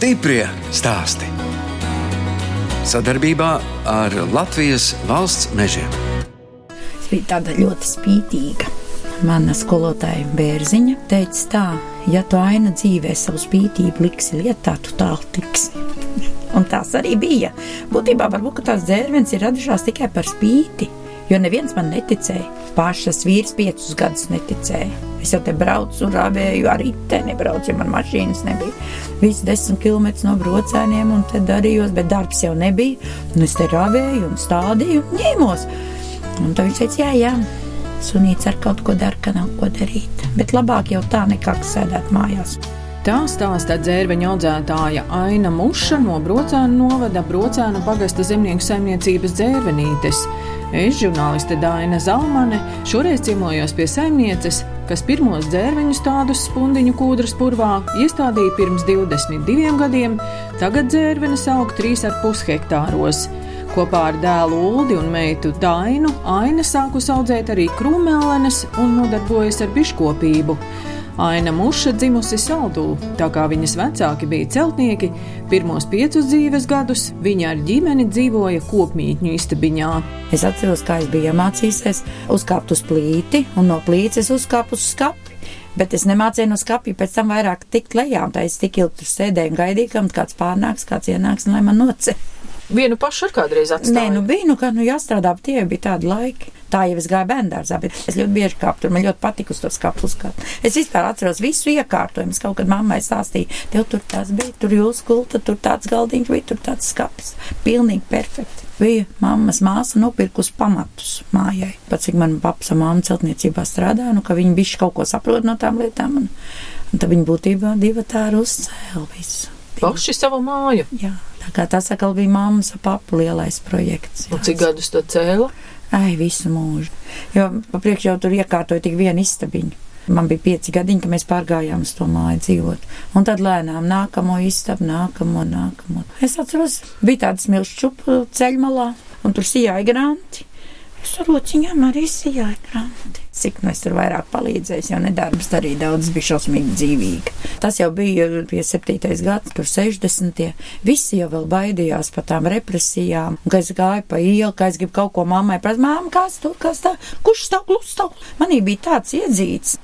Stiprie stāsti. Sadarbībā ar Latvijas valsts mežiem. Es biju tāda ļoti spītīga. Mana skolotāja Bērziņa teica, tā, ja tu aina dzīvē savu spītību liksi lietā, tu tālu tiksi. Un tās arī bija. Būtībā varbūt tās dzērvenes ir radušās tikai par spīti, jo neviens man neticēja. Pašas vīrs piecus gadus neticēja. Es jau te braucu, rāvēju, arī te nebraucu, jo man mašīnas nebija. Visi desmit km no brocēniem, un te darījos, bet darbs jau nebija. Un es te rāvēju un stādīju un ņēmos. Un tad viņš teica, jā, jā, sunīts ar kaut ko dara, ka nav ko darīt. Bet labāk jau tā nekā sēdēt mājās. Tā stāsta dzērveņa audzētāja Aina Muša no Brocēna novada Brocēna pagasta zemnieku saimniecības dzērvenītes. Es, žurnāliste Dāna Zalmane, šoreiz ciemojos pie saimnieces, kas pirmos dzērveņu tādus spundiņu kūdras purvā iestādīja pirms 22 gadiem, tagad dzērvenes aug 3,5 hektāros. Kopā ar dēlu Uldi un meitu Dainu Aina sākus audzēt arī krūmēlenes un nodarbojas ar biškopību. Aina Muša dzimusi Saldū, tā kā viņas vecāki bija celtnieki, pirmos piecus dzīves gadus viņa ar ģimeni dzīvoja kopmītņu istabiņā. Es atceros, kā es biju iemācījies uzkāpt uz plīti, un no plītes uzkāpt uz skati. Bet es nemācīju no skapja, pēc tam vairāk tikt lejā, tā es tik ilgi tur sēdēju un gaidīju, kam kāds pārnāks, kāds ienāks, un lai man noce. Vienu pašu ar kādreiz atstāju. Nē, nu bija, nu kā, nu jāstrādā, tie bija tādi laiki. Tā jau es gāju bērngārzā, bet es ļoti bieži kāpu tur. Man ļoti patika uz to skatu. Es vispār atceros visu iekārtojumu. Es kaut kad mammai stāstīju, tev tur tas bija, tur jūs gulta, tur tāds galdiņš bija, tur tāds skats. Pilnīgi perfekti. Bija mammas māsa nopirkus pamatus mājai. Pat cik man paps un mamma celtniecībā strādāja, nu ka viņi bišķi kaut ko saprot no tām lietām. Un, un tad viņi būtībā divi tā ar uzcēlu visu. Paši savu māju. Jā. Tā kā tas atkal bija mammas un papu lielais projekts. Un cik gadus to cēla? Ai, visu mūžu. Jo papriekš jau tur iekārtoja tik vienu istabiņu. Man bija pieci gadiņi, kad mēs pārgājām uz to māju dzīvot. Un tad lēnām nākamo istabu, nākamo, nākamo. Es atceros, bija tāda smilšu čupa ceļmalā, un tur sijāja granti. Es ar rociņām arī sijāju granti. Cik nu es tur vairāk palīdzēju, jo nedarbs arī daudz bija šausmīgi dzīvīgi. Tas jau bija pie 7. gada, tur 60. Visi jau vēl baidījās par tām represijām, ka es gāju pa ielu, ka es gribu kaut ko mammai prasīt, māma, kas tur, kas tā, kurš stāv klus stāv. Manī bija tāds iedzīts.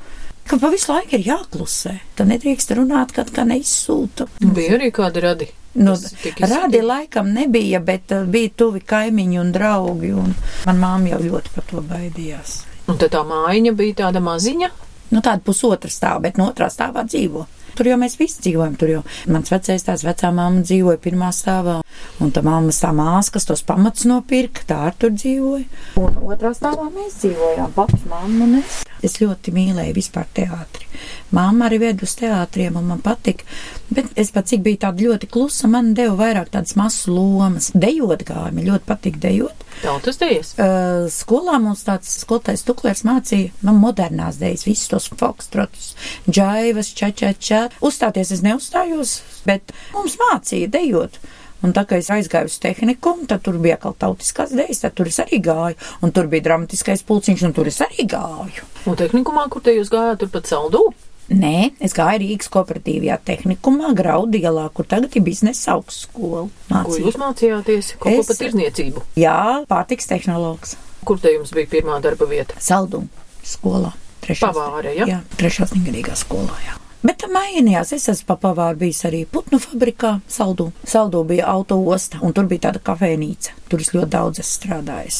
Ka pa visu laiku ir jāklusē. Tad nedrīkst runāt, kad kā neizsūta. Bija arī kādi radi. Nu, radi laikam nebija, bet uh, bija tuvi kaimiņi un draugi. Un man māma jau ļoti par to baidījās. Un tad tā mājiņa bija tāda maziņa? Nu, tāda pusotra stāva, bet no otrā stāvā dzīvo. Tur jau mēs visi dzīvojam. Tur jau mans vecais tās vecā māma dzīvoja pirmā stāvā. Un tā mammas tā māsa, kas tos pamatus nopirka, tā ar tur dzīvoja. Un otrā stāvā mēs dzīvojām, paps, mamma un es. Es ļoti mīlēju vispār teātri. Māma arī ved uz teātriem, un man patika. Bet es pat cik biju tāda ļoti klusa, man deva vairāk tādas masu lomas. Dejot gāja, man ļoti patika dejot. Tautas dejas? Uh, skolā mums tāds skolotājs Tuklers mācīja man modernās dejas, visus tos fokstrotus, džaivas, čačačā. Uzstāties es neuzstājos, bet mums mācīja dejot. Un tā kā es aizgāju uz tehniku, tad tur bija kaut tautiskās dēļas, tad tur es arī gāju. Un tur bija dramatiskais pulciņš, un tur es arī gāju. Un tehnikumā, kur te jūs gājāt, tur pat saldū? Nē, es gāju Rīgas kooperatīvajā tehnikumā, Graudielā, kur tagad ir biznesa augstskola. Ko jūs mācījāties? Kaut es, ko par tirzniecību? Jā, pārtiks tehnologs. Kur te jums bija pirmā darba vieta? Saldum skolā. Pavāre, ja? Jā, trešās negadīgā skolā, jā. Bet mainījās. Es esmu papavāru bijis arī putnu fabrikā, saldū. Saldū bija auto osta, un tur bija tāda kafejnīca. Tur es ļoti daudz esmu strādājis.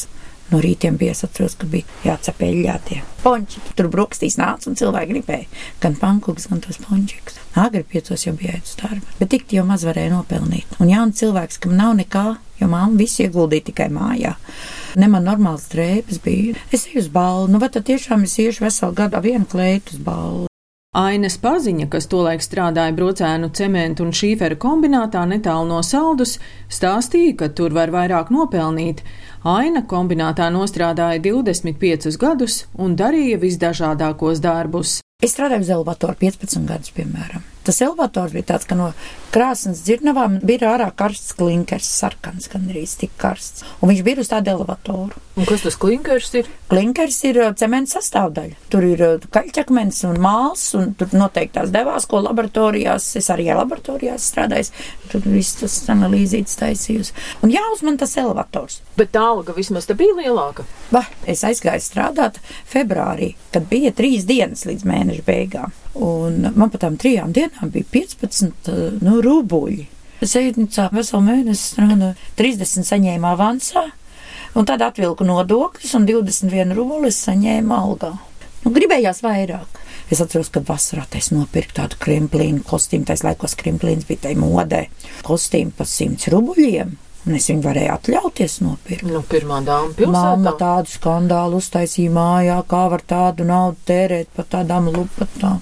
No rītiem bija atceros, ka bija jācep eļļā tie ponči. Tur brokastīs nāca un cilvēki gribēja gan pankūks, gan tos pončikus. Agri piecos jau bija jāiet uz darbu, bet tik jau maz varēja nopelnīt. Un jauns cilvēks, kam nav nekā, jo māma visu ieguldīja tikai mājā. Ne man normāls drēbes bija. Es eju uz balvu, nu vai tad tiešām es iešu veselu gadu vienu kleitu uz balvu. Ainas paziņa, kas tolaik strādāja brocēnu cementu un šīferu kombinātā netālu no saldus, stāstīja, ka tur var vairāk nopelnīt. Aina kombinātā nostrādāja 25 gadus un darīja visdažādākos darbus. Es strādāju uz elevatoru 15 gadus, piemēram. Tas elevators bija tāds, ka no krāsnes dzirnavām bija ārā karsts klinkers, sarkans, gandrīz tik karsts. Un viņš bija uz tādu elevatoru. Un kas tas klinkers ir? Klinkers ir cementa sastāvdaļa. Tur ir kaļķakmens un māls, un tur noteikti tās devās, ko laboratorijās, es arī laboratorijās strādāju, tur viss tas analīzīts taisījusi. Un jāuzman tas elevators. Bet tā alga vismaz te bija lielāka. Bah, es aizgāju strādāt februārī, kad bija trīs dienas līdz mēneša beigām. Un man pat tām trijām dienām bija 15 uh, nu, rubļi. Sēdnīcā veselu mēnesi strādāju, 30 saņēma avansā, un tad atvilku nodokļus, un 21 rubļus saņēma algā. Nu, gribējās vairāk. Es atceros, ka vasarā es nopirku tādu krimplīnu kostīmu, tais laikos krimplīns bija tai modē, kostīmu par 100 rubļiem. Un es viņu varēju atļauties nopirkt. Nu, pirmā dāma pilsētā. Māma tādu skandālu uztaisīja mājā, kā var tādu naudu tērēt par tādām lupatām.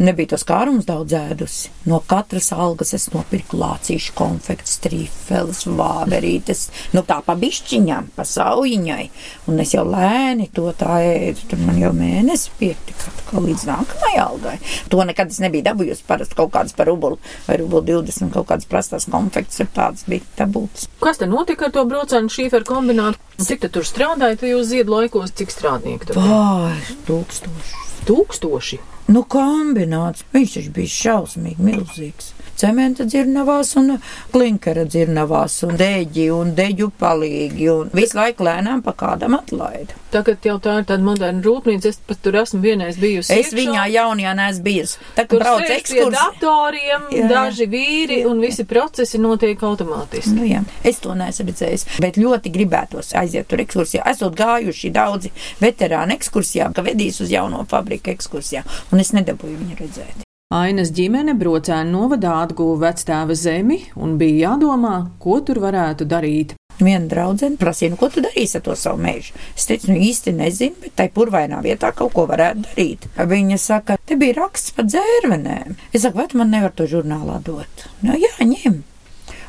Nebija tos kārums daudz ēdusi. No katras algas es nopirku lācīšu konfekts, trīfeles, vāverītes, nu tā pa bišķiņām, pa saujiņai. Un es jau lēni to tā ēdu, tur man jau mēnesi pietika atkal līdz nākamajai algai. To nekad es nebiju dabūjusi, parasti kaut kādas par rubulu vai rubulu 20, kaut kādas prastās konfekts, ir tādas bija dabūtas. Kas te notika ar to brocēnu šīferu kombinātu? Cik tu tur strādāji tajos ziedu laikos, cik strādnieki tur? Vai, tūkstoši. Tūkstoši. Nu, kombināts. Viņš taču bija šausmīgi milzīgs. Cementa dzirnavās un klinkera dzirnavās un deģi un deģu palīgi un visu laiku lēnām pa kādam atlaida. Tagad jau tā ir tāda moderna rūpnīca, es pat tur esmu vienreiz bijusi. Es iekšā. viņā jaunajā neesmu bijusi. Tā kā brauc ekskursija. datoriem, Jā. daži vīri un visi procesi notiek automātiski. Nu, jā, es to neesmu redzējis, bet ļoti gribētos aiziet tur ekskursijā. Esot gājuši daudzi veterāni ekskursijā, ka vedīs uz jauno fabriku ekskursijā, un es nedabūju viņu redzēt. Ainas ģimene brocēnu novadā atguva vectēva zemi un bija jādomā, ko tur varētu darīt. Viena draudzene prasīja, nu, ko tu darīsi ar to savu mežu. Es teicu, nu īsti nezinu, bet tai purvainā vietā kaut ko varētu darīt. Viņa saka, te bija raksts par dzērvenēm. Es saku, vai tu man nevar to žurnālā dot? Nu, jā, ņem.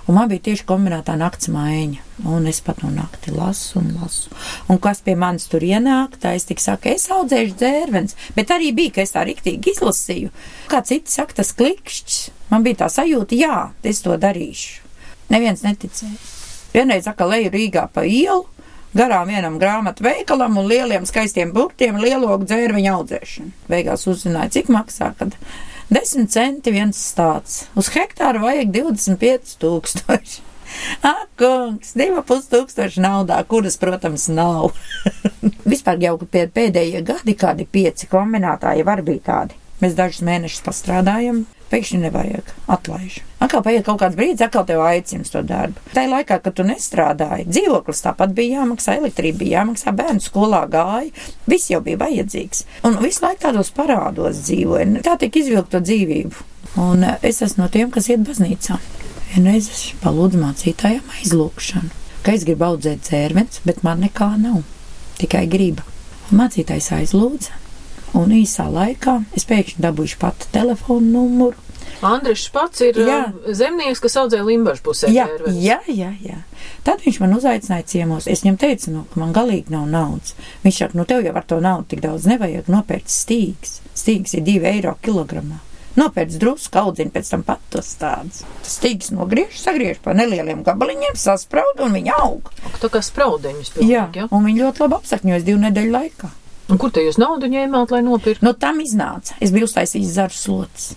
Un man bija tieši kombinētā nakts maiņa, un es pat no nakti lasu un lasu. Un kas pie manis tur ienāk, tā es tik saku, es audzēšu dzērvens, bet arī bija, ka es tā riktīgi izlasīju. Kā citi saka, tas klikšķis. Man bija tā sajūta, jā, es to darīšu. Neviens neticēja. Vienreiz atkal leju Rīgā pa ielu, garām vienam grāmatu veikalam un lieliem skaistiem burtiem lielogu dzērviņu audzēšanu. Beigās uzzināju, cik maksā, kad 10 centi viens stāsts. Uz hektāru vajag 25 tūkstoši. Ak, kungs, divi pus tūkstoši naudā, kuras, protams, nav. Vispār jau pēdējie gadi, kādi pieci kombinātāji var bija tādi. Mēs dažus mēnešus pastrādājam, pēkšņi nevajag, atlaiž. Atkal paiet kaut kāds brīdis, atkal tev aicina uz to darbu. Tajā laikā, kad tu nestrādāji, dzīvoklis tāpat bija jāmaksā, elektrība bija jāmaksā, bērnu skolā gāja, viss jau bija vajadzīgs. Un visu laiku tādos parādos dzīvoja. Tā tika izvilkta dzīvību. Un eh, es esmu no tiem, kas iet baznīcā. Vienreiz es palūdzu mācītājiem aizlūgšanu, ka es gribu audzēt dzērvenes, bet man nekā nav, tikai griba. Un mācītājs aizlūdza, un īsā laikā es pēkšņi dabūju pati telefonu numuru. Andrišs pats ir Jā. Jā. zemnieks, kas audzē Limbažu pusē. Jā, ķērvenes. jā, jā, jā. Tad viņš man uzaicināja ciemos. Es viņam teicu, nu, ka man galīgi nav naudas. Viņš saka, nu, tev jau ar to naudu tik daudz nevajag nopērkt stīgas. Stīgas ir 2 eiro kilogramā. Nopērts drusku, audzina pēc tam pat tos tādus. Tas stīgas nogriež, sagriež pa nelieliem gabaliņiem, saspraud un viņa aug. Tā kā spraudeņus Jā, pilnīgi, jā. un viņi ļoti labi apsakņojas divu nedēļu laikā. Un kur te jūs naudu ņēmāt, lai nopirktu? No tam iznāca. Es biju uztaisījis zaru slots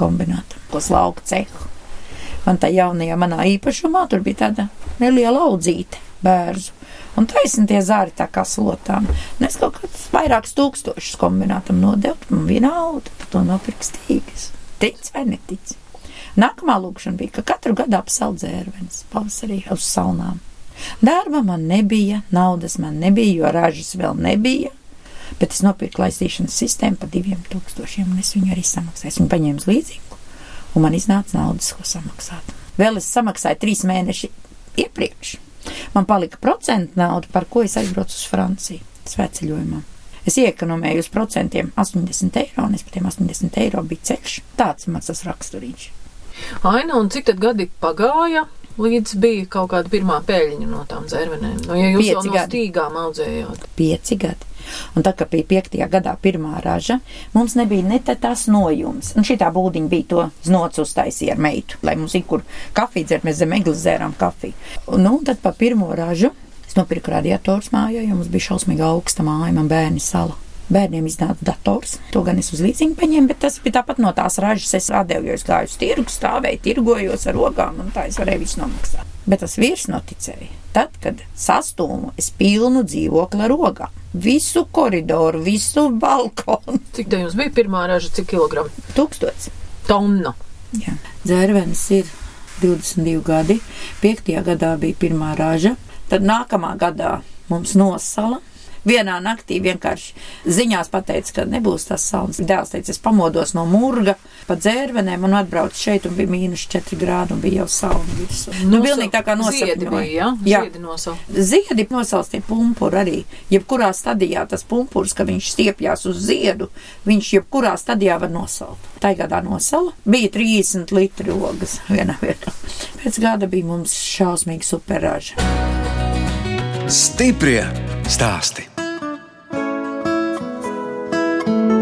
kombinātam, ko slauka cehu. Man tā jaunajā manā īpašumā tur bija tāda neliela audzīte bērzu. Un taisni tie zāri tā kā slotām. Un es kaut kādus vairākus tūkstošus kombinātam nodevu, man vienalga, par to nopirkstīgas. Tic vai netic? Nākamā lūkšana bija, ka katru gadu apsaudzērvenes pavasarī uz salnām. Darba man nebija, naudas man nebija, jo ražas vēl nebija. Bet es nopirku laistīšanas sistēmu par diviem tūkstošiem, un es viņu arī samaksāju. Es viņu paņēmu līdzīgu, un man iznāca naudas, ko samaksāt. Vēl es samaksāju trīs mēneši iepriekš. Man palika procentu nauda, par ko es aizbraucu uz Franciju svētceļojumā. Es iekonomēju uz procentiem 80 eiro, un es par tiem 80 eiro biju ceļš. Tāds mans tas raksturīgs. Aina, un cik tad gadi pagāja, līdz bija kaut kāda pirmā peļņa no tām dzērvenēm? No, ja jūs Pieci jau no gadi. stīgām audzējāt. Pieci gadi. Un tā kā bija piektajā gadā pirmā raža, mums nebija ne tā tas nojums. Un šī tā būdiņa bija to znots uztaisīja ar meitu, lai mums ir kur kafiju dzert, mēs zem eglis dzērām kafiju. Un, nu, tad pa pirmo ražu es nopirku radiators mājā, jo mums bija šausmīgi augsta māja, man bērni sala. Bērniem iznāca dators. To gan es uz līdziņu paņēmu, bet tas bija tāpat no tās ražas. Es atdevu, jo es gāju uz tirgu, stāvēju, tirgojos ar rokām, un tā es varēju visu nomaksāt. Bet tas vīrs noticēja. Tad, kad sastūmu es pilnu dzīvokli ar rokām, visu koridoru, visu balkonu, Cik tā jums bija pirmā raža, cik kilogramu? tūkstots. Tonna. Jā. Dzērvenis ir 22 gadi. 5. gadā bija pirmā raža, tad nākamā gadā mums nosala. Vienā naktī vienkārši ziņās pateica, ka nebūs tas salds. Dēls teica, es pamodos no murga pa dzērvenēm un atbraucu šeit, un bija mīnus 4 grādi, un bija jau saule virsū. Nu, pilnīgi tā kā nosapņoja. ja? Jā. Ziedi nosau. Ziedi nosauc tie pumpuri arī. Jebkurā stadijā tas pumpurs, ka viņš stiepjas uz ziedu, viņš jebkurā stadijā var nosaukt. Tā gadā nosala bija 30 litri ogas vienā vietā. Pēc gada bija mums šausmīgi superraža. Stiprie stāsti. Música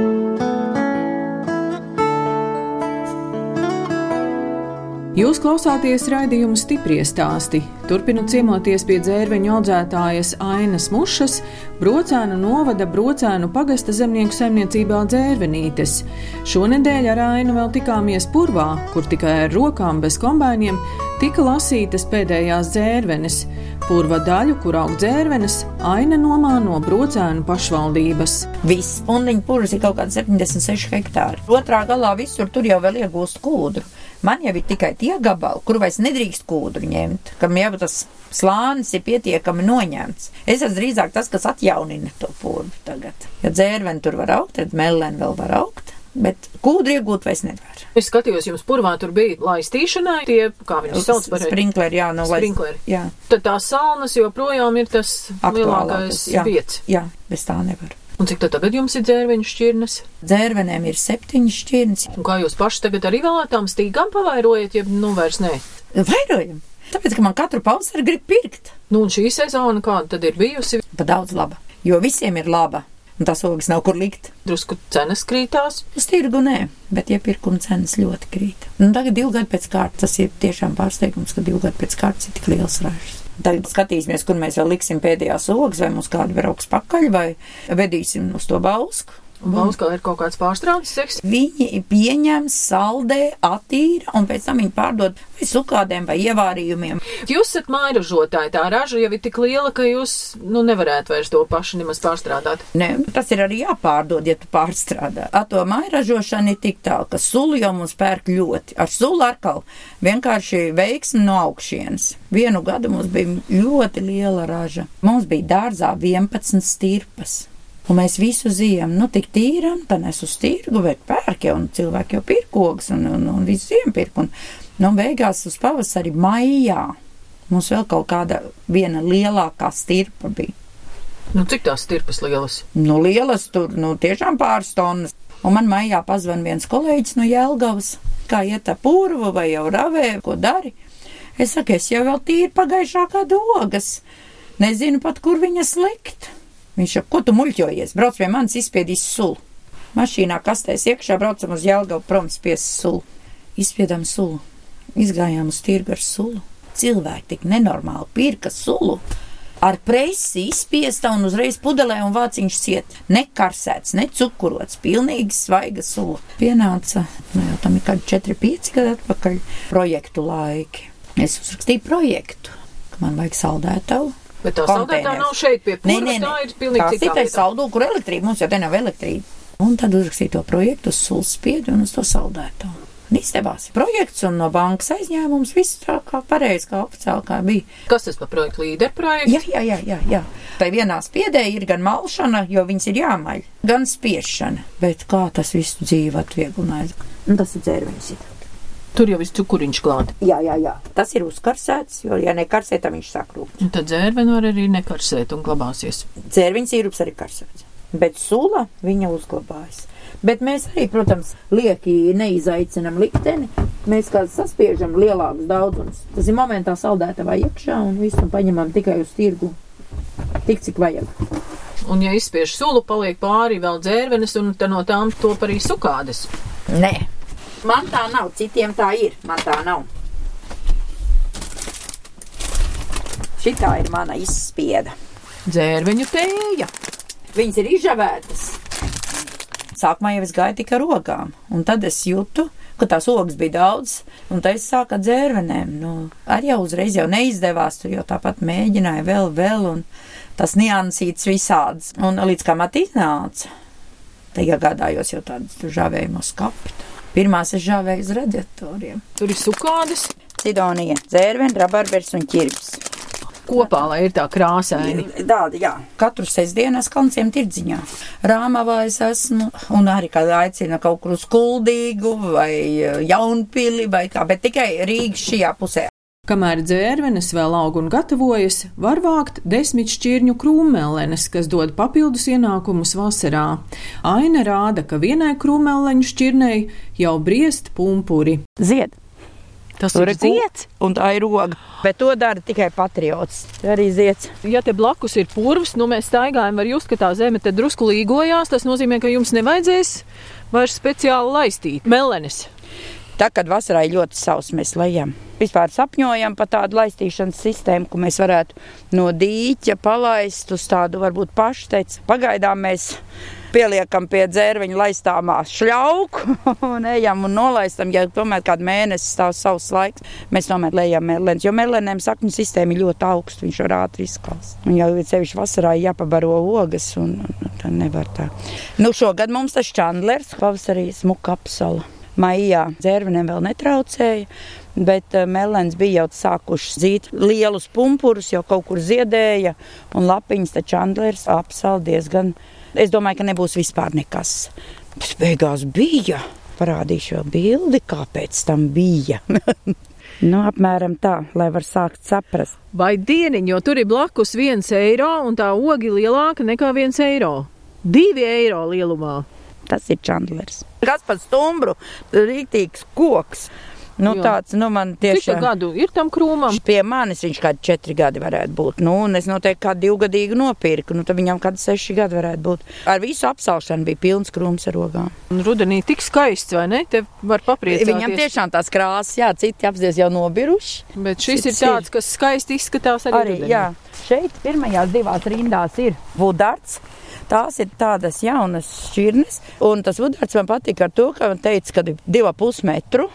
Jūs klausāties raidījuma stiprie stāsti. Turpinu ciemoties pie dzērveņu audzētājas Ainas Mušas, brocēnu novada brocēnu pagasta zemnieku saimniecībā dzērvenītes. Šonedēļ ar Ainu vēl tikāmies purvā, kur tikai ar rokām bez kombainiem tika lasītas pēdējās dzērvenes. Purva daļu, kur aug dzērvenes, Aina nomā no brocēnu pašvaldības. Viss pundiņu purvs ir kaut kāds 76 hektāri. Otrā galā visur tur jau vēl iegūst kūdru. Man jau ir tikai tie gabali, kur vairs nedrīkst kūdru ņemt, kam jau tas slānis ir pietiekami noņemts. Es esmu drīzāk tas, kas atjaunina to purvu tagad. Ja dzērveni tur var augt, tad melnēni vēl var augt, bet kūdru iegūt vairs nevar. Es skatījos, jums purvā tur bija laistīšanai, tie, kā viņus sauc par sprinkleri, jā, no lai- Sprinkleri. Jā, Tad tās salnas joprojām ir tas lielākais aktuālākais. Jā, vietas. jā, bez tā nevar. Un cik tagad jums ir dzērveņu šķirnes? Dzērvenēm ir septiņas šķirnes. Un kā jūs paši tagad arī vēl ar tām stīgām pavairojat, ja nu vairs nē? Vairojam. Tāpēc, ka man katru pavasari grib pirkt. Nu un šī sezona kāda tad ir bijusi? Pa daudz laba. Jo visiem ir laba. Un tās ogas nav kur likt. Drusku cenas krītās. Uz tirgu nē, bet iepirkuma cenas ļoti krīt. Nu, tagad divi gadi pēc kārtas, tas ir tiešām pārsteigums, ka divi gadi pēc kārtas ir tik liels ražas. Tagad skatīsimies, kur mēs vēl liksim pēdējās ogas, vai mums kāda brauks pakaļ, vai vedīsim uz to bausku. Bauskā ir kaut kāds pārstrādes seks. Viņi pieņem, saldē, attīra, un pēc tam viņi pārdod vai sukādēm, vai ievārījumiem. Jūs esat mairažotāji, tā raža jau ir tik liela, ka jūs, nu, nevarētu vairs to paši nemaz pārstrādāt. Ne, tas ir arī jāpārdod, ja tu pārstrādā. Ar to mairažošanu ir tik tālu, ka sulu jau mums pērk ļoti. Ar sulu atkal vienkārši veiksmi no augšienes. Vienu gadu mums bija ļoti liela raža. Mums bija dārzā 11 stirpas. Un mēs visu ziemu, nu, tik tīram, tad es uz tirgu, bet pērk jau, un cilvēki jau pirkogas, un, un, un visu ziemu pirk. Un, nu, beigās uz pavasari maijā mums vēl kaut kāda viena lielākā stirpa bija. Nu, cik tās stirpas lielas? Nu, lielas tur, nu, tiešām pāris tonnas. Un man mājā pazvan viens kolēģis no Jēlgavas, kā iet ar purvu vai jau ravē, ko dari. Es saku, es jau vēl tīri pagājušā gada ogas. Nezinu pat, kur viņas likt. Viņš saka, ko tu muļķojies? Brauc pie manis, izspiedīs sulu. Mašīnā kastēs iekšā braucam uz Jēlgavu, prom spies sulu. Izspiedām sulu. Izgājām uz tirgu ar sulu. Cilvēki tik nenormāli pirka sulu ar presi izspiesta un uzreiz pudelē un vāciņš ciet. Nekarsēts, ne cukurots, pilnīgi svaiga sula. Pienāca, nu jau tam ir kādi 4-5 gadi atpakaļ, projektu laiki. Es uzrakstīju projektu, ka man vajag saldētavu. Bet tā saldētā nav šeit pie Nē, purva, nē, tā nē. ir pilnīgi Tā citā ir vietā. saldu, kur elektrība, mums jau te nav elektrība. Un tad uzrakstīju to projektu uz sulspiedu un uz to saldētavu. Un izdevās projekts un no bankas aizņēmums viss tā kā pareizi, kā oficiāli kā bija. Kas tas par projektu līderu projektu? Jā, jā, jā, jā, jā. Tai vienā spiedē ir gan malšana, jo viņas ir jāmaļ, gan spiešana. Bet kā tas visu dzīvi atvieglināja? Un tas ir dzērvenis. Ir. Tur jau viss cukuriņš klāt. Jā, jā, jā. Tas ir uzkarsēts, jo, ja nekarsē, tad viņš sakrūt. Un tad dzērveni var arī nekarsēt un glabāsies. Dzērviņš īrups arī karsēts. Bet sula viņa uzglabājas. Bet mēs arī, protams, lieki neizaicinam likteni, mēs kā saspiežam lielākus daudzumus. Tas ir momentā saldētavā iekšā un visu paņemam tikai uz tirgu. Tik cik vajag. Un, ja izspiež sulu, paliek pāri vēl dzērvenes, un tad no tām top arī sukādes. Nē, man tā nav, citiem tā ir. Man tā nav. Šitā ir mana izspieda. Dzērveņu tēja. Viņas ir izžavētas. Sākumā jau es gāju tikai ar rokām, un tad es jūtu, ka tās ogas bija daudz, un tad es sāku ar dzērvenēm. Nu, arī jau uzreiz jau neizdevās, tur jau tāpat mēģināju vēl, vēl, un tas niansīts visāds. Un līdz man iznāca, tad iegādājos jau tādu žāvējumu skapu. Pirmās es žāvēju uz radiatoriem. Tur ir sukādes. Sidonija, dzērveni, rabarbers un ķirps. Kopā, lai ir tā krāsaini. Tāda, jā. Katru sestdienu es kalnciem tirdziņā. Rāmavā es esmu, un arī, kad aicina kaut kur uz kuldīgu vai eh, jaunpili vai kā, bet tikai Rīgas šajā pusē. Kamēr dzērvenes vēl aug un gatavojas, var vākt desmit šķirņu krūmelenes, kas dod papildus ienākumus vasarā. Aina rāda, ka vienai krūmeleņu šķirnei jau briest pumpuri. Zied! Tas Tur ir zieds, un tā ir roga. Bet to dara tikai patriots. Te Arī zieds. Ja te blakus ir purvs, nu mēs staigājam, var just, ka tā zeme te drusku līgojās. Tas nozīmē, ka jums nevajadzēs vairs speciāli laistīt melenes. Tā, kad vasarā ir ļoti sauss, mēs lejam. Vispār sapņojam par tādu laistīšanas sistēmu, ko mēs varētu no dīķa palaist uz tādu varbūt pašteicu. Pagaidām mēs pieliekam pie dzērviņa laistāmā šļauku un ejam un nolaistam, ja tomēr kādu mēnesi stāv savs laiks, mēs tomēr lejam melens, jo melenēm sakņu sistēma ir ļoti augsta, viņš var ātri izkalst. Un jau sevišķi vasarā jāpabaro ogas un, un tā nevar tā. Nu, šogad mums tas čandlers, pavasarī smuka apsala. Maijā dzērvenēm vēl netraucēja, bet uh, melens bija jau sākuši zīt lielus pumpurus, jau kaut kur ziedēja, un lapiņas taču čandlers apsal diezgan. Es domāju, ka nebūs vispār nekas. Tas beigās bija. Parādīšu vēl bildi, kāpēc tam bija. nu, apmēram tā, lai var sākt saprast. Vai dieniņ, jo tur ir blakus viens eiro un tā ogi lielāka nekā viens eiro. Divi eiro lielumā. Tas ir čandlers. Kas par stumbru? Rītīgs koks. Nu, Jā. tāds, nu, man Cik tiešām. tā gadu ir tam krūmam? Pie manis viņš kādi četri gadi varētu būt. Nu, un es noteikti kādu divgadīgu nopirku. Nu, tad viņam kādi seši gadi varētu būt. Ar visu apsalšanu bija pilns krūms ar rogām. Un Rudenī tik skaists, vai ne? Te var papriecāties. Viņam tiešām tās krāsas, jā, citi apzies jau nobiruši. Bet šis ir Cits ir. tāds, kas skaisti izskatās arī. Arī, rudenī. jā. Šeit pirmajās divās rindās ir vudards. Tās ir tādas jaunas šķirnes, un tas vudards man patīk ar to, ka man teica, ka divi pus metru.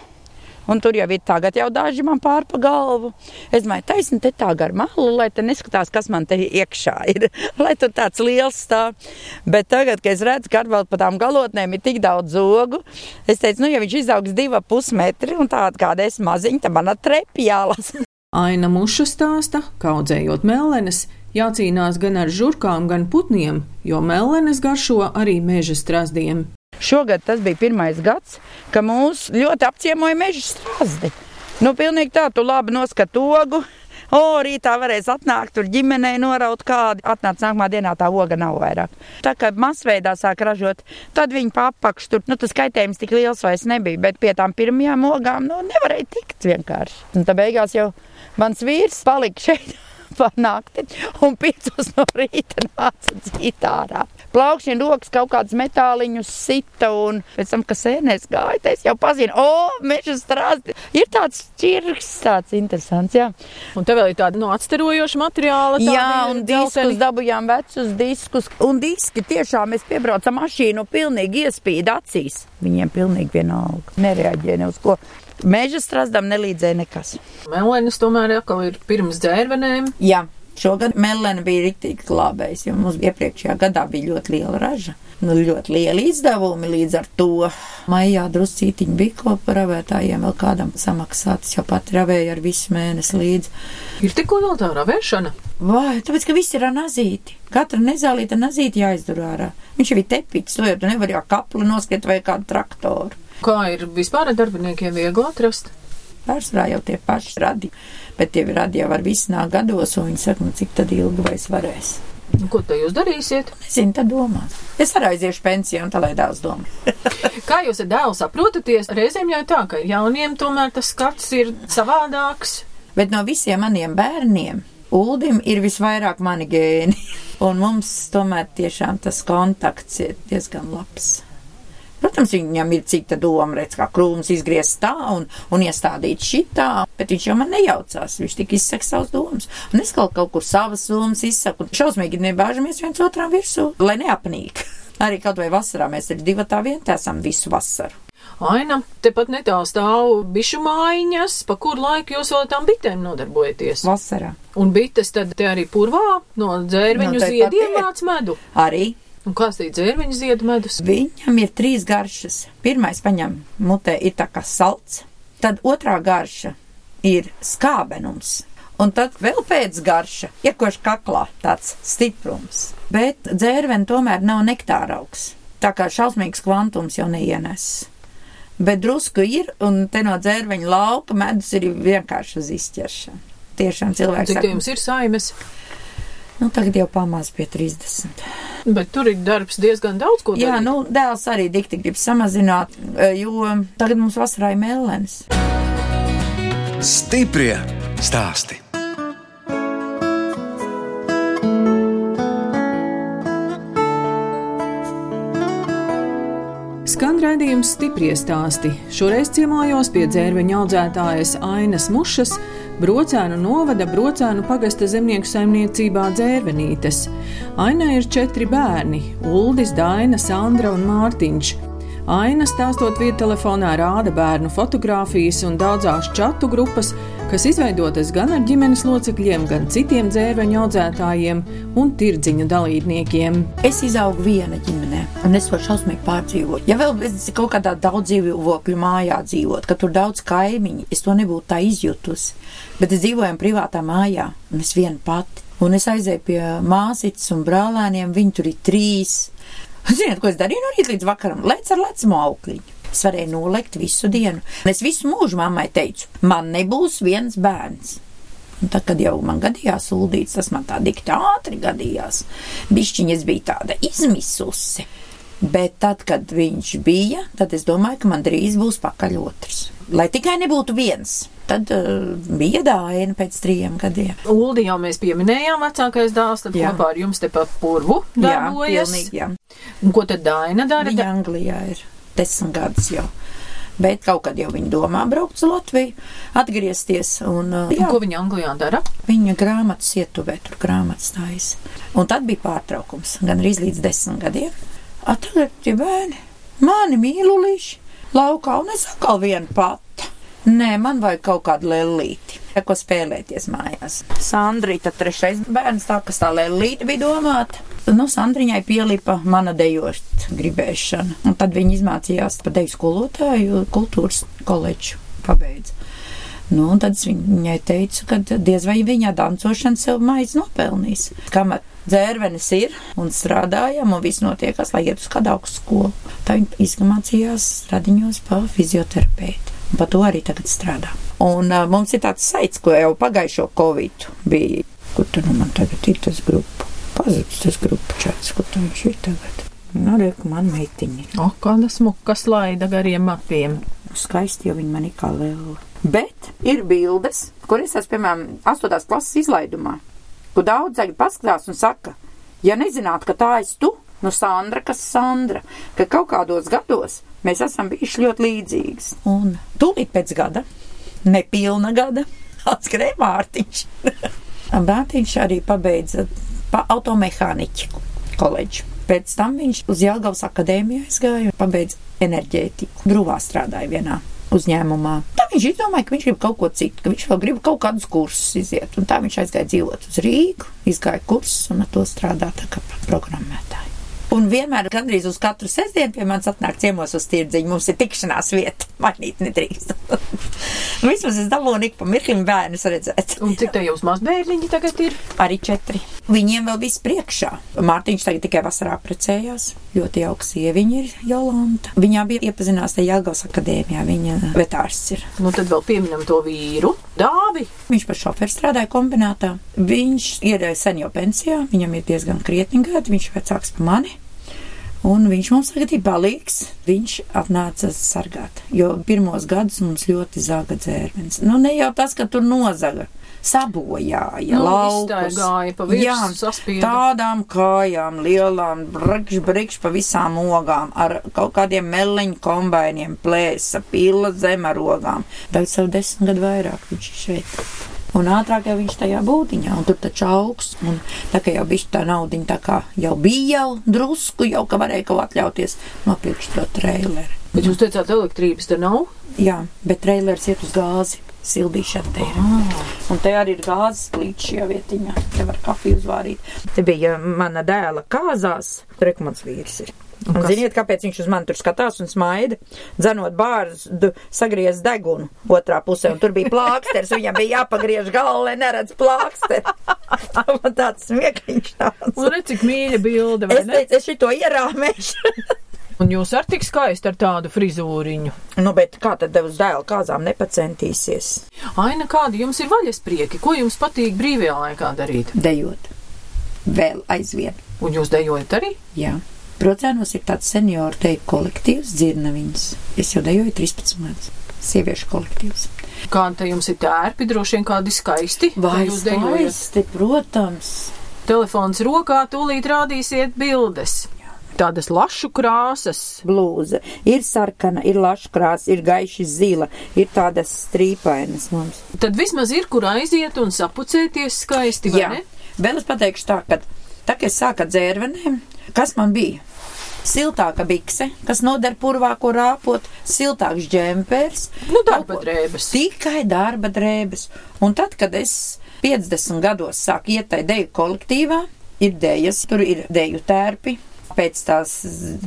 Un tur jau ir tagad jau daži man pār pa galvu. Es domāju, taisni te tā gar malu, lai te neskatās, kas man te iekšā ir. lai tur tāds liels stāv. Bet tagad, kad es redzu, ka vēl pa tām galotnēm ir tik daudz zogu, es teicu, nu, ja viņš izaugs divi pusmetri un tāda kāda es maziņa, tad man jālasa. Aina muša stāsta, ka audzējot melenes, jācīnās gan ar žurkām, gan putniem, jo melenes garšo arī meža strazdiem. Šogad tas bija pirmais gads, kad mūs ļoti apciemoja meža strāzdi. Nu, pilnīgi tā, tu labi noskat ogu. O, rītā varēs atnākt, tur ģimenei noraut kādu. Atnāca nākamā dienā, tā oga nav vairāk. Tā kā masveidā sāk ražot, tad viņi papakš tur. Nu, tas kaitējums tik liels vairs nebija, bet pie tām pirmajām ogām, nu, nevarēja tikt vienkārši. Un tā beigās jau mans vīrs palika šeit. Pa nakti, un piecos no rīta nāca dzīt ārā. Plaukšņi rokas kaut kādus metāliņus sita, un pēc tam, kas sēnēs gāja, es jau pazinu, o, meža strāsti. Ir tāds ķirks, tāds interesants, jā. Un te vēl ir tāda no atstarojoša materiāla. tādi Jā, un diskus dzelteni. dabūjām vecus diskus. Un diski tiešām mēs piebraucam mašīnu pilnīgi iespīd acīs. Viņiem pilnīgi vienalga. Nereaģē ne uz ko. Meža strazdam nelīdzēja nekas. Melenes tomēr atkal ir pirms dzērvenēm. Jā. Šogad Melēna bija rīktīgi glābējis, jo mums iepriekšējā gadā bija ļoti liela raža. Nu, ļoti liela izdevumi līdz ar to. Maijā druscītiņi bija ko par ravētājiem vēl kādam samaksāts, jo pat ravēja ar visu mēnesi līdzi. Ir tikko vēl tā ravēšana. Vai, tāpēc, ka viss ir ar nazīti. Katra nezālīta nazīti jāizdur ārā. Viņš jau ir tepīts, to jau tu nevari jau kapli noskriet vai kādu traktoru. Kā ir vispār ar darbiniekiem viegli atrast? Pārsvarā jau tie paši radi, bet tie radi jau var visu nāk gados, un viņi saka, nu cik tad ilgi vai es varēs. Nu, Ko te jūs darīsiet? Nezinu, tad domās. Es arī aiziešu pensijā, un tā lai dēls domā. Kā jūs ar dēlu saprotaties? Reizēm jau tā, ka jauniem tomēr tas skats ir savādāks. Bet no visiem maniem bērniem Uldim ir visvairāk mani gēni. Un mums tomēr tiešām tas kontakts ir diezgan labs. Protams, viņam ir cita doma, redz, kā krūms izgriezt tā un, un iestādīt šitā, bet viņš jau man nejaucās. Viņš tik izsaka savas domas. Un es kaut, kaut kur savas domas izsaku. Šausmīgi nebāžamies viens otram virsū, lai neapnīk. Arī kaut vai vasarā mēs ar divu tā vien te esam visu vasaru. Aina, tepat netālu stāv bišu mājiņas, pa kur laiku jūs vēl tām bitēm nodarbojaties. Vasarā. Un bites tad te arī purvā no dzērveņu No, ziediem ir. vāc medu. Arī Un kāds ir dzērveņu ziedu medus? Viņam ir trīs garšas. Pirmais paņem mutē ir tā kā salds, tad otrā garša ir skābenums. Un tad vēl pēc garša iekoš kaklā tāds stiprums. Bet dzērveni tomēr nav nektāraugs. Tā kā šausmīgs kvantums jau neienes. Bet drusku ir, un te no dzērveņa lauka medus ir vienkārši uz izķeršanu. Tiešām cilvēks Cik saka, te jums ir saimes? Nu tagad jau pamāz pie 30. Bet tur ir darbs diezgan daudz ko Jā, darīt. nu, dēls arī dikti grib samazināt, e, jo tagad mums vasarā ir melens. Stiprie stāsti. Raidījums stipri stāsti. Šoreiz ciemojos pie dzērveņa audzētājas Ainas Mušas, brocēnu novada brocēnu pagasta zemnieku saimniecībā dzērvenītes. Ainai ir četri bērni - Uldis, Daina, Sandra un Mārtiņš. Aina stāstot viedtelefonā rāda bērnu fotogrāfijas un daudzās čatu grupas, kas izveidotas gan ar ģimenes locekļiem, gan citiem dzērveņu audzētājiem un tirdziņu dalībniekiem. Es izaugu viena ģimenē, un es to šausmīgi pārdzīvoju. Ja vēl es kaut kādā daudz dzīvokļu mājā dzīvot, ka tur daudz kaimiņu, es to nebūtu tā izjutusi. Bet es dzīvoju privātā mājā, un es viena pati. Un es aizēju pie māsītes un brālēniem, viņi tur ir trīs. Ziniet, ko es darīju no rīta līdz vakaram? Lec ar lecumu aukliņu. Es varēju nolikt visu dienu. Es visu mūžu mammai teicu, man nebūs viens bērns. Un tad, kad jau man gadījās uldīts, tas man tā dikti ātri gadījās. Bišķiņas bija tāda izmisusi. Bet tad, kad viņš bija, tad es domāju, ka man drīz būs pakaļ otrs. Lai tikai nebūtu viens. Tad uh, bija dāina pēc trījiem gadiem. Uldi jau mēs pieminējām, vecākais dēls, tad Jā. kopā ar jums tepat purvu Jā, darbojas. pilnīgi, jā. Un ko tad Daina dara? Viņa Anglijā ir desmit gadus jau. Bet kaut kad jau viņa domā braukt uz Latviju, atgriezties. Un, uh, Un jā, ko viņa Anglijā dara? Viņa grāmatas ietuvē, tur grāmatas taisa. Un tad bija pārtraukums, gan arī līdz desmit gadiem. Tagad tie bērni, mani mīluliši, laukā, un es atkal viena pati. Nē, man vajag kaut kādu lēlīti, ko spēlēties mājās. Sandrija, tad trešais bērns, tā kas tā lēlīte bija domāta. Nu, Sandriņai pielipa mana dejošt gribēšana. Un tad viņa izmācījās par deju skolotāju kultūras koledžu pabeidz. Nu, un tad viņai teicu, ka diez vai viņa dancošana sev maiz nopelnīs. Kamēr dzērvenis ir un strādājam, un viss notiekās, lai iet uz kādu augstu skolu. Tā viņa izmācījās radiņos pa fizioterapeitu. Par to arī tagad strādā. Un uh, mums ir tāds saits, ko jau pagājušo covid bija. Kur tad nu man tagad ir tas grupa? Pazudis tas grupa čats, kur tam viņš ir tagad. Nu, re, man meitiņa. O, kāda smuka slaida gariem matiem. skaisti, jo viņi man ir kā liela. Bet ir bildes, kur es esmu, piemēram, 8. klases izlaidumā, kur daudz zaļi paskatās un saka, ja nezinātu, ka tā esi tu, nu Sandra, kas Sandra, ka kaut kādos gados mēs esam bijuši ļoti līdzīgas. Un tūlīt pēc gada, nepilna gada, atskrēja Mārtiņš. Mārtiņš arī pabeidza pa automehāniķu koledžu. Pēc tam viņš uz Jelgavas akadēmiju aizgāja un pabeidza enerģētiku. Brūvā strādāja vienā uzņēmumā. Tā viņš izdomāja, ka viņš grib kaut ko citu, ka viņš vēl grib kaut kādus kursus iziet. Un tā viņš aizgāja dzīvot uz Rīgu, izgāja kursus un ar to strādā kā programmētāji. Un vienmēr, gandrīz uz katru sestdienu, pie manis atnāk ciemos uz tirdziņu. Mums ir tikšanās vieta, mainīt nedrīkst. Vismaz es dabūju ik pa mirklim bērnus redzēt. Un cik te jūs mazbērniņi tagad ir? Arī četri. Viņiem vēl viss priekšā. Mārtiņš tagad tikai vasarā precējās. Ļoti jauka sieviņa ir Jolanta. Viņā bija iepazinās te Jāgals akadēmijā. Viņa vetārs ir. Nu tad vēl pieminam to vīru, dāvi. Viņš par šoferu strādāja kombinātā. Viņš ir sen jau pensijā, viņam ir diezgan krietni gadi, viņš ir vecāks par mani. Un viņš mums tagad ir palīgs. Viņš atnāca sargāt, jo pirmos gadus mums ļoti zaga dzērvens. Nu, ne jau tas, ka tur nozaga. Sabojāja, Nu, laukus. virsmu, Jā, saspieda. tādām kājām, lielām, brikš, brikš pa visām ogām, ar kaut kādiem meleņu kombainiem, plēsa, pila zemarogām. Tagad savu desmit gadu vairāk viņš ir šeit. Un ātrāk jau viņš tajā būdiņā, un tur taču augs. Un tā kā jau bija tā naudiņa, tā kā jau bija jau drusku, jau ka varēja kaut ko atļauties nopirkt to traileri. Bet jūs teicāt, elektrības te nav? Jā, bet trailers iet uz gāzi. Sildīšana te ir. Un te arī ir gāzes plīts šajā vietiņā. Te var kafiju uzvārīt. Te bija mana dēla kāzās. Tur ir mans vīrs. Ir. Un kas? ziniet, kāpēc viņš uz mani tur skatās un smaida? Dzenot bārzu, sagriez degunu otrā pusē, un tur bija plāksters. Viņam bija jāpagriež galva, lai neredz plāksteri. Man tāds smieklīgs tāds. Un redz, cik mīļa bilde, vai Es ne? teicu, es šito ierāmēšu. Un jūs ar tik skaisti ar tādu frizūriņu. nu, bet kā tad uz dēla kāzām nepacentīsies? Aina, kādi jums ir vaļasprieki? Ko jums patīk brīvajā laikā darīt? Dejot. Vēl aizvien. Un jūs dejojat arī? Jā. Brocēnos ir tāds senioru teju kolektīvs, dzirnaviņas. Es jau dejoju 13 gadus. Sieviešu kolektīvs. Kādi te jums ir tērpi, droši vien kādi skaisti? Vai jūs dejojat? skaisti, protams. Telefons rokā, tūlīt rādīsiet bildes. Tādas lašu krāsas. Blūze ir sarkana, ir laškrās, ir gaiši zila, ir tādas strīpainas mums. Tad vismaz ir, kur aiziet un sapucēties skaisti, vai Jā, ne? vēl es pateikšu tā, ka tā, kad es sāku dzērvenēm, kas man bija? Siltāka bikse, kas noder purvāko rāpot, siltāks džempers. Nu, darba ko- drēbes. Tikai darba drēbes. Un tad, kad es 50 gados sāku iet tajā deju kolektīvā, ir dējas, tur ir deju tērpi. Pēc tās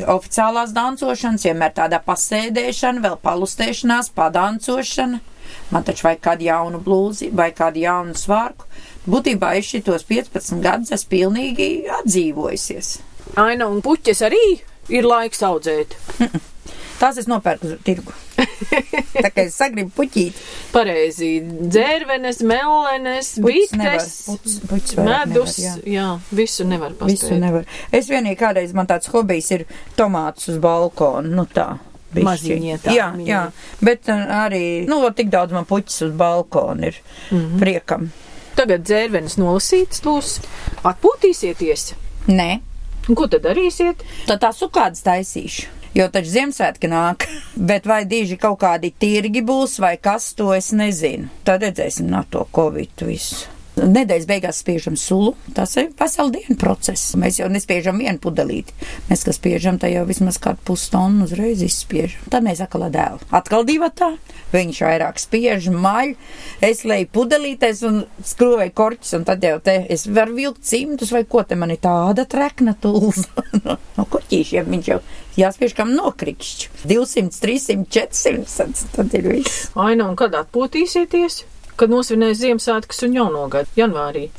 oficiālās dancošanas, vienmēr tādā pasēdēšana, vēl palustēšanās, padancošana. Man taču vajag kādu jaunu blūzi vai kādu jaunu svārku. Būtībā es šitos 15 gadus esmu pilnīgi atdzīvojusies. Aina un puķes arī ir laiks audzēt. Tās es nopērku tirgu. Tā kā es sagribu puķīt, Pareizi. Dzērvenes, nevar. bites, Puķis, medus. nevar, jā. Jā, visu nevar Visu paspēt. nevar. Es vienīgi kādreiz man tāds hobijs ir tomātus uz balkona. Nu tā. bišķi. Maziņie tā, Jā, mini. jā. Bet uh, arī, nu, tik daudz man puķis uz balkona ir mm. -hmm. priekam. Tagad dzērvenes nolasītas būs. Atpūtīsieties. Nē, Un ko tad darīsiet? tad tā sukādas taisīšu. Jo taču Ziemassvētki nāk, bet vai diži kaut kādi tirgi būs vai kas, to es nezinu. Tad redzēsim no to Covid visu. Nedēļas beigās spiežam sulu. Tas ir vesela diena process. Mēs jau nespiežam vienu pudelīti. Mēs, kas spiežam, tā jau vismaz kādu pustonu uzreiz izspiežam. Tad mēs atkal dēlu. Atkal divi tā. Viņš vairāk spiež, maļ. Es leju pudelītes un skrūvēju korķus, un tad jau te es varu vilkt cimtus vai ko te man ir tāda trekna tūlza. no, no korķīšiem viņš jau jāspiež kam nokrikšķi. 200, 300, 400, tad ir viss. Aina, un kad atpūtīsieties? Kad nosvinēs Ziemassvētkus un jauno gadu, janvārī.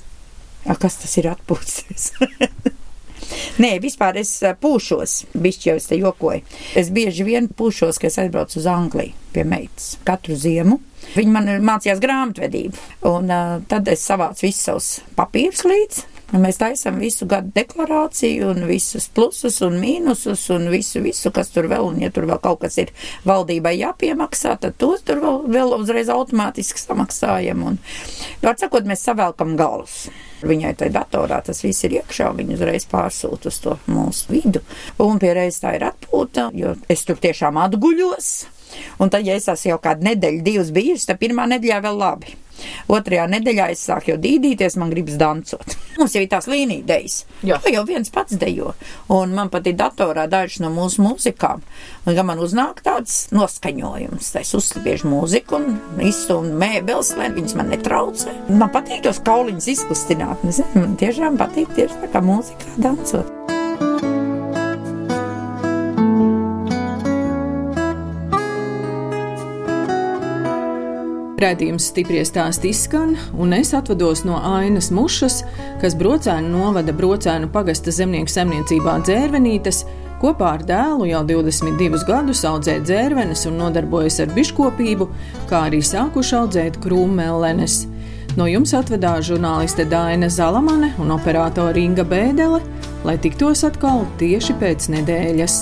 A, kas tas ir atpūsties? Nē, vispār es ā, pūšos, bišķi jau es te jokoju. Es bieži vien pūšos, ka es aizbraucu uz Angliju pie meitas katru ziemu. Viņa man mācījās grāmatvedību, un uh, tad es savācu visus savus papīrus līdzi. Un mēs taisām visu gadu deklarāciju, un visus plusus un mīnusus, un visu, visu, kas tur vēl, un ja tur vēl kaut kas ir valdībai jāpiemaksā, tad tos tur vēl, vēl uzreiz automātiski samaksājam. Un, var sakot, mēs savelkam galus. Viņai tajā datorā tas viss ir iekšā, viņa uzreiz pārsūta uz to mūsu vidu. Un pierreiz tā ir atpūta, jo es tur tiešām atguļos. Un tad, ja es esmu jau kādu nedēļu, divas bijusi, tad pirmā nedēļā vēl labi. Otrajā nedēļā es sāku jau dīdīties, man gribas dancot. Mums jau ir tās līnijas, Jā. to jau viens pats dejo. Un man pat ir datorā dažas no mūsu mūzikām. Un, kad man uznāk tāds noskaņojums, tad es uzspiežu mūziku un izsūnu mēbeles, lai viņas man netraucē. Man patīk tos kauliņus izkustināt. Man tiešām patīk tieši tā kā mūzikā dancot. Rētījums stipri stāsti izskan, un es atvados no Ainas Mušas, kas brocēnu novada brocēnu pagasta zemnieku saimniecībā dzērvenītes, kopā ar dēlu jau 22 gadus audzē dzērvenes un nodarbojas ar biškopību, kā arī sākuši audzēt krūmellenes. No jums atvedās žurnāliste Dāna Zalamane un operātore Inga Bēdele, lai tiktos atkal tieši pēc nedēļas.